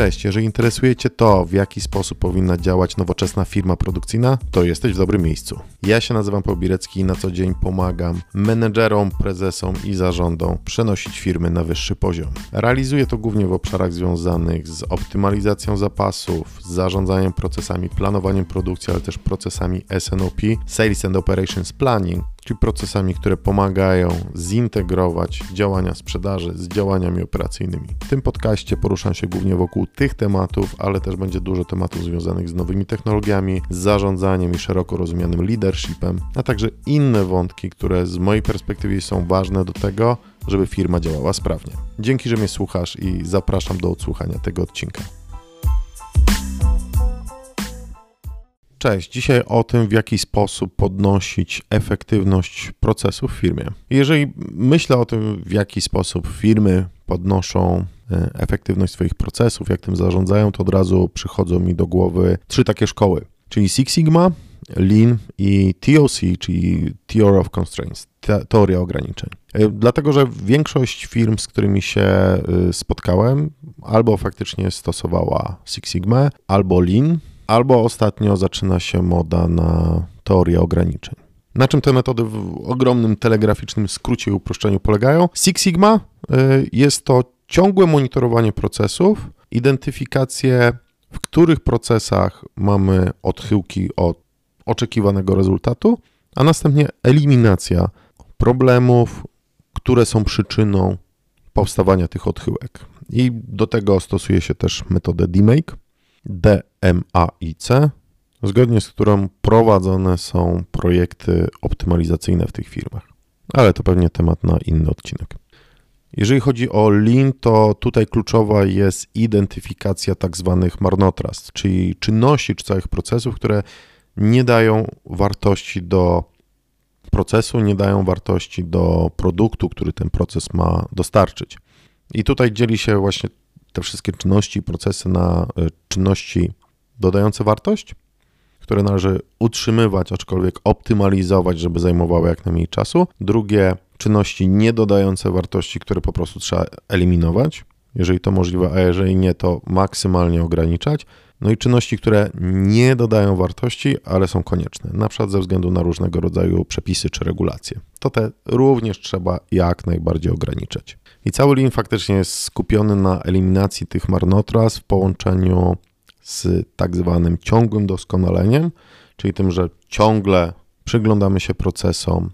Cześć, jeżeli interesuje Cię to, w jaki sposób powinna działać nowoczesna firma produkcyjna, to jesteś w dobrym miejscu. Ja się nazywam Paul Birecki i na co dzień pomagam menedżerom, prezesom i zarządom przenosić firmy na wyższy poziom. Realizuję to głównie w obszarach związanych z optymalizacją zapasów, zarządzaniem procesami, planowaniem produkcji, ale też procesami SNOP, Sales and Operations Planning, czyli procesami, które pomagają zintegrować działania sprzedaży z działaniami operacyjnymi. W tym podcaście poruszam się głównie wokół tych tematów, ale też będzie dużo tematów związanych z nowymi technologiami, z zarządzaniem i szeroko rozumianym leadershipem, a także inne wątki, które z mojej perspektywy są ważne do tego, żeby firma działała sprawnie. Dzięki, że mnie słuchasz i zapraszam do odsłuchania tego odcinka. Cześć, dzisiaj o tym, w jaki sposób podnosić efektywność procesu w firmie. Jeżeli myślę o tym, w jaki sposób firmy podnoszą e, efektywność swoich procesów, jak tym zarządzają, to od razu przychodzą mi do głowy trzy takie szkoły, czyli Six Sigma, Lean i TOC, czyli Theory of Constraints, teoria ograniczeń. E, dlatego, że większość firm, z którymi się e, spotkałem, albo faktycznie stosowała Six Sigma, albo Lean, albo ostatnio zaczyna się moda na teorię ograniczeń. Na czym te metody w ogromnym telegraficznym skrócie i uproszczeniu polegają? Six Sigma y, jest to ciągłe monitorowanie procesów, identyfikację, w których procesach mamy odchyłki od oczekiwanego rezultatu, a następnie eliminacja problemów, które są przyczyną powstawania tych odchyłek. I do tego stosuje się też metodę DMAIC. DMAIC, zgodnie z którą prowadzone są projekty optymalizacyjne w tych firmach. Ale to pewnie temat na inny odcinek. Jeżeli chodzi o Lean, to tutaj kluczowa jest identyfikacja tak zwanych marnotrawstw, czyli czynności czy całych procesów, które nie dają wartości do procesu, nie dają wartości do produktu, który ten proces ma dostarczyć. I tutaj dzieli się właśnie te wszystkie czynności i procesy na e, czynności dodające wartość, które należy utrzymywać, aczkolwiek optymalizować, żeby zajmowały jak najmniej czasu. Drugie, czynności nie dodające wartości, które po prostu trzeba eliminować, jeżeli to możliwe, a jeżeli nie, to maksymalnie ograniczać. No i czynności, które nie dodają wartości, ale są konieczne, na przykład ze względu na różnego rodzaju przepisy czy regulacje. To te również trzeba jak najbardziej ograniczyć. I cały lin faktycznie jest skupiony na eliminacji tych marnotrawstw w połączeniu z tak zwanym ciągłym doskonaleniem, czyli tym, że ciągle przyglądamy się procesom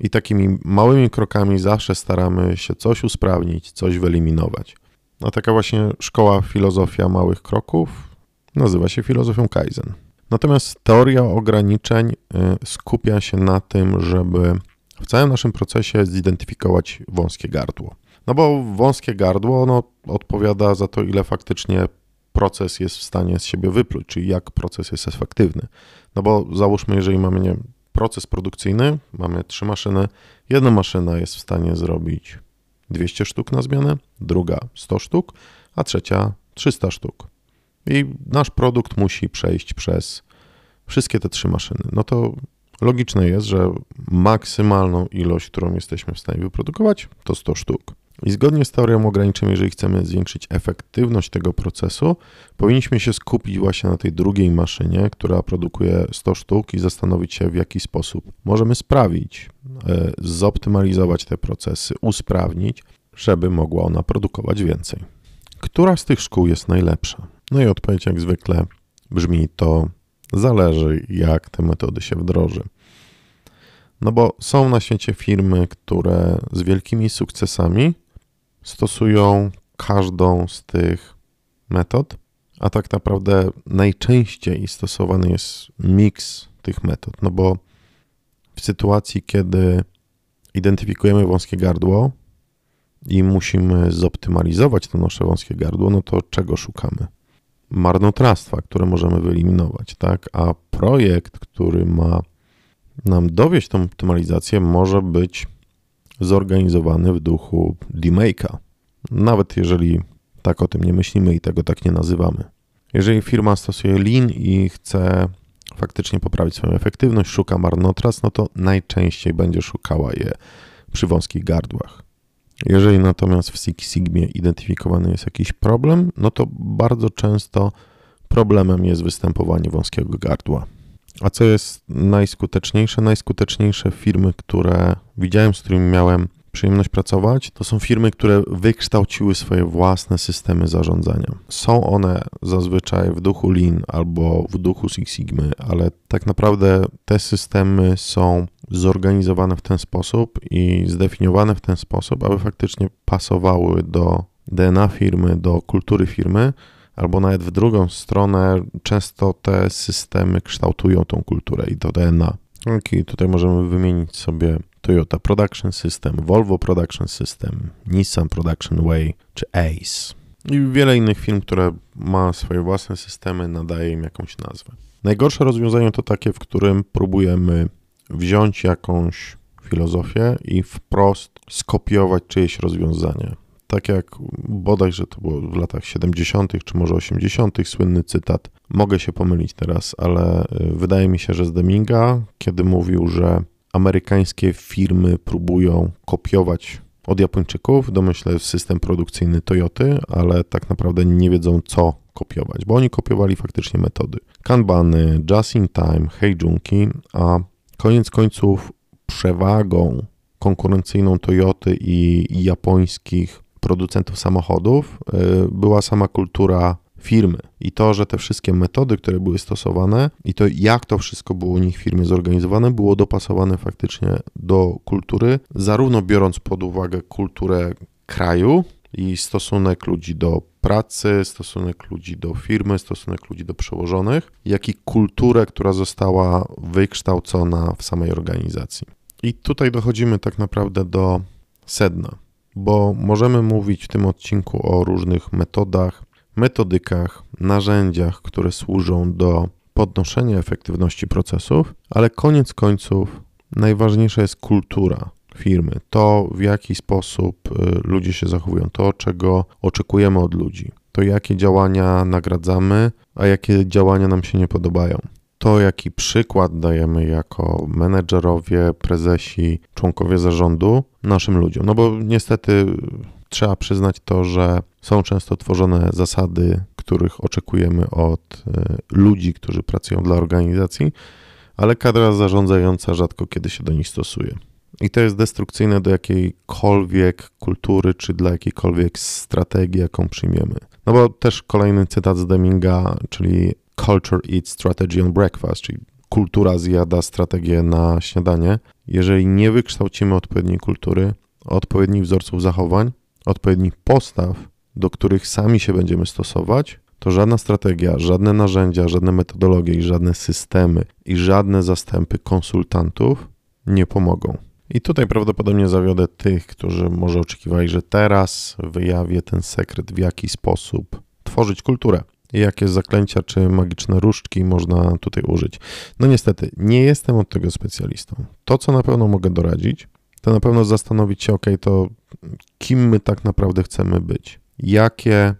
i takimi małymi krokami zawsze staramy się coś usprawnić, coś wyeliminować. No taka właśnie szkoła filozofia małych kroków nazywa się filozofią Kaizen. Natomiast teoria ograniczeń y, skupia się na tym, żeby w całym naszym procesie zidentyfikować wąskie gardło. No bo wąskie gardło ono odpowiada za to, ile faktycznie proces jest w stanie z siebie wypluć, czyli jak proces jest efektywny. No bo załóżmy, jeżeli mamy nie, proces produkcyjny, mamy trzy maszyny, jedna maszyna jest w stanie zrobić 200 sztuk na zmianę, druga 100 sztuk, a trzecia 300 sztuk. I nasz produkt musi przejść przez wszystkie te trzy maszyny. No to logiczne jest, że maksymalną ilość, którą jesteśmy w stanie wyprodukować, to 100 sztuk. I zgodnie z teorią ograniczeń, jeżeli chcemy zwiększyć efektywność tego procesu, powinniśmy się skupić właśnie na tej drugiej maszynie, która produkuje 100 sztuk i zastanowić się, w jaki sposób możemy sprawić, e, zoptymalizować te procesy, usprawnić, żeby mogła ona produkować więcej. Która z tych szkół jest najlepsza? No i odpowiedź jak zwykle brzmi to zależy, jak te metody się wdroży. No bo są na świecie firmy, które z wielkimi sukcesami stosują każdą z tych metod, a tak naprawdę najczęściej stosowany jest miks tych metod, no bo w sytuacji, kiedy identyfikujemy wąskie gardło i musimy zoptymalizować to nasze wąskie gardło, no to czego szukamy? Marnotrawstwa, które możemy wyeliminować, tak? A projekt, który ma nam dowieść tą optymalizację, może być zorganizowany w duchu demake'a, nawet jeżeli tak o tym nie myślimy i tego tak nie nazywamy. Jeżeli firma stosuje lean i chce faktycznie poprawić swoją efektywność, szuka marnotrawstw, no to najczęściej będzie szukała je przy wąskich gardłach. Jeżeli natomiast w Six Sigmie identyfikowany jest jakiś problem, no to bardzo często problemem jest występowanie wąskiego gardła. A co jest najskuteczniejsze? Najskuteczniejsze firmy, które widziałem, z którymi miałem przyjemność pracować, to są firmy, które wykształciły swoje własne systemy zarządzania. Są one zazwyczaj w duchu Lean albo w duchu Six Sigmy, ale tak naprawdę te systemy są zorganizowane w ten sposób i zdefiniowane w ten sposób, aby faktycznie pasowały do DNA firmy, do kultury firmy, albo nawet w drugą stronę, często te systemy kształtują tą kulturę i to DNA. Okay, tutaj możemy wymienić sobie Toyota Production System, Volvo Production System, Nissan Production Way czy ACE. I wiele innych firm, które ma swoje własne systemy, nadaje im jakąś nazwę. Najgorsze rozwiązanie to takie, w którym próbujemy wziąć jakąś filozofię i wprost skopiować czyjeś rozwiązanie. Tak jak bodajże to było w latach 70., czy może 80., słynny cytat. Mogę się pomylić teraz, ale y, wydaje mi się, że z Deminga, kiedy mówił, że amerykańskie firmy próbują kopiować od Japończyków, domyślę system produkcyjny Toyoty, ale tak naprawdę nie wiedzą co kopiować, bo oni kopiowali faktycznie metody. Kanbany, Just in Time, Heijunki, a koniec końców przewagą konkurencyjną Toyoty i japońskich producentów samochodów y, była sama kultura firmy i to, że te wszystkie metody, które były stosowane i to jak to wszystko było u nich w firmie zorganizowane, było dopasowane faktycznie do kultury, zarówno biorąc pod uwagę kulturę kraju i stosunek ludzi do pracy, stosunek ludzi do firmy, stosunek ludzi do przełożonych, jak i kulturę, która została wykształcona w samej organizacji. I tutaj dochodzimy tak naprawdę do sedna, bo możemy mówić w tym odcinku o różnych metodach, metodykach, narzędziach, które służą do podnoszenia efektywności procesów, ale koniec końców najważniejsza jest kultura firmy, to w jaki sposób y, ludzie się zachowują, to czego oczekujemy od ludzi, to jakie działania nagradzamy, a jakie działania nam się nie podobają. To, jaki przykład dajemy jako menedżerowie, prezesi, członkowie zarządu naszym ludziom. No bo niestety trzeba przyznać to, że są często tworzone zasady, których oczekujemy od e, ludzi, którzy pracują dla organizacji, ale kadra zarządzająca rzadko kiedy się do nich stosuje. I to jest destrukcyjne do jakiejkolwiek kultury, czy dla jakiejkolwiek strategii, jaką przyjmiemy. No bo też kolejny cytat z Deminga, czyli Culture eats strategy on breakfast, czyli kultura zjada strategię na śniadanie. Jeżeli nie wykształcimy odpowiedniej kultury, odpowiednich wzorców zachowań, odpowiednich postaw, do których sami się będziemy stosować, to żadna strategia, żadne narzędzia, żadne metodologie i żadne systemy i żadne zastępy konsultantów nie pomogą. I tutaj prawdopodobnie zawiodę tych, którzy może oczekiwali, że teraz wyjawię ten sekret, w jaki sposób tworzyć kulturę jakie zaklęcia czy magiczne różdżki można tutaj użyć. No niestety, nie jestem od tego specjalistą. To, co na pewno mogę doradzić, to na pewno zastanowić się, ok, to kim my tak naprawdę chcemy być, jakie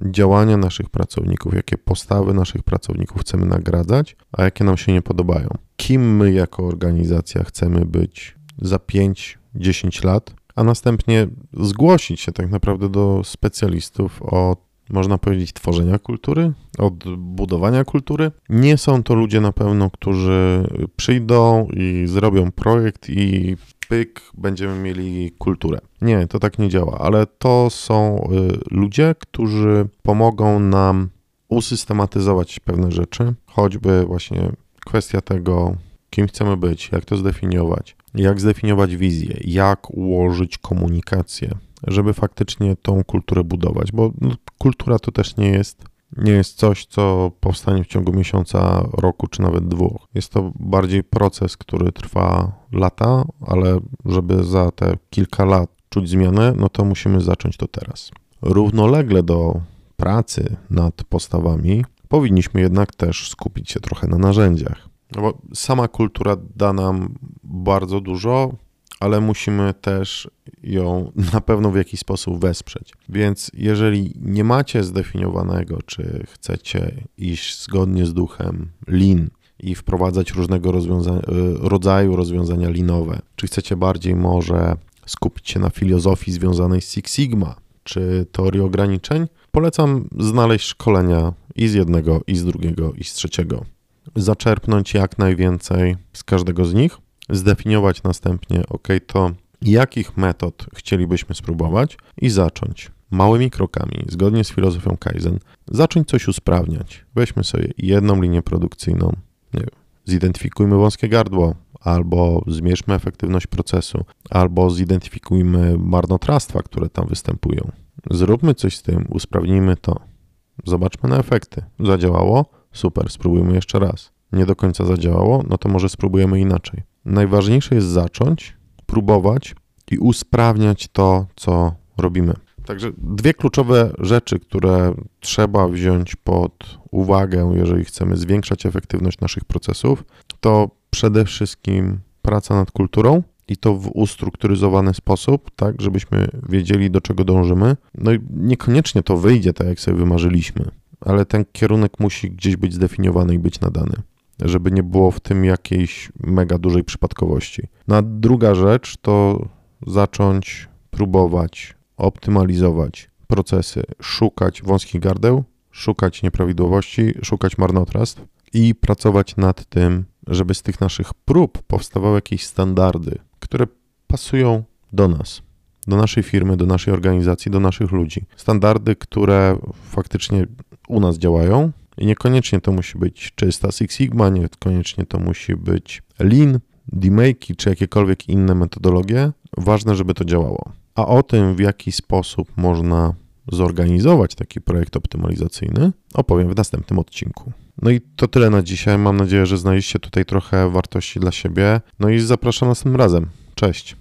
działania naszych pracowników, jakie postawy naszych pracowników chcemy nagradzać, a jakie nam się nie podobają. Kim my jako organizacja chcemy być za 5-10 lat, a następnie zgłosić się tak naprawdę do specjalistów od można powiedzieć, tworzenia kultury, od budowania kultury. Nie są to ludzie na pewno, którzy przyjdą i zrobią projekt i pyk, będziemy mieli kulturę. Nie, to tak nie działa, ale to są y, ludzie, którzy pomogą nam usystematyzować pewne rzeczy, choćby właśnie kwestia tego, kim chcemy być, jak to zdefiniować, jak zdefiniować wizję, jak ułożyć komunikację, żeby faktycznie tą kulturę budować, bo no, kultura to też nie jest nie jest coś, co powstanie w ciągu miesiąca, roku czy nawet dwóch. Jest to bardziej proces, który trwa lata, ale żeby za te kilka lat czuć zmianę, no to musimy zacząć to teraz. Równolegle do pracy nad postawami powinniśmy jednak też skupić się trochę na narzędziach. No bo sama kultura da nam bardzo dużo, ale musimy też ją na pewno w jakiś sposób wesprzeć. Więc jeżeli nie macie zdefiniowanego, czy chcecie iść zgodnie z duchem Lean i wprowadzać różnego rozwiąza- rodzaju rozwiązania linowe, czy chcecie bardziej może skupić się na filozofii związanej z Six Sigma czy teorii ograniczeń, polecam znaleźć szkolenia i z jednego, i z drugiego, i z trzeciego. Zaczerpnąć jak najwięcej z każdego z nich, zdefiniować następnie, ok, to jakich metod chcielibyśmy spróbować i zacząć małymi krokami, zgodnie z filozofią Kaizen, zacząć coś usprawniać. Weźmy sobie jedną linię produkcyjną, nie wiem, zidentyfikujmy wąskie gardło, albo zmierzmy efektywność procesu, albo zidentyfikujmy marnotrawstwa, które tam występują. Zróbmy coś z tym, usprawnijmy to. Zobaczmy na efekty. Zadziałało? Super, spróbujmy jeszcze raz. Nie do końca zadziałało? No to może spróbujemy inaczej. Najważniejsze jest zacząć, próbować i usprawniać to, co robimy. Także dwie kluczowe rzeczy, które trzeba wziąć pod uwagę, jeżeli chcemy zwiększać efektywność naszych procesów, to przede wszystkim praca nad kulturą i to w ustrukturyzowany sposób, tak, żebyśmy wiedzieli, do czego dążymy. No i niekoniecznie to wyjdzie tak, jak sobie wymarzyliśmy, ale ten kierunek musi gdzieś być zdefiniowany i być nadany, żeby nie było w tym jakiejś mega dużej przypadkowości. No a druga rzecz to zacząć próbować optymalizować procesy, szukać wąskich gardeł, szukać nieprawidłowości, szukać marnotrawstw i pracować nad tym, żeby z tych naszych prób powstawały jakieś standardy, które pasują do nas, do naszej firmy, do naszej organizacji, do naszych ludzi. Standardy, które faktycznie u nas działają i niekoniecznie to musi być czysta Six Sigma, niekoniecznie to musi być Lean, D-Make czy jakiekolwiek inne metodologie. Ważne, żeby to działało. A o tym, w jaki sposób można zorganizować taki projekt optymalizacyjny, opowiem w następnym odcinku. No i to tyle na dzisiaj. Mam nadzieję, że znaleźliście tutaj trochę wartości dla siebie. No i zapraszam następnym razem. Cześć.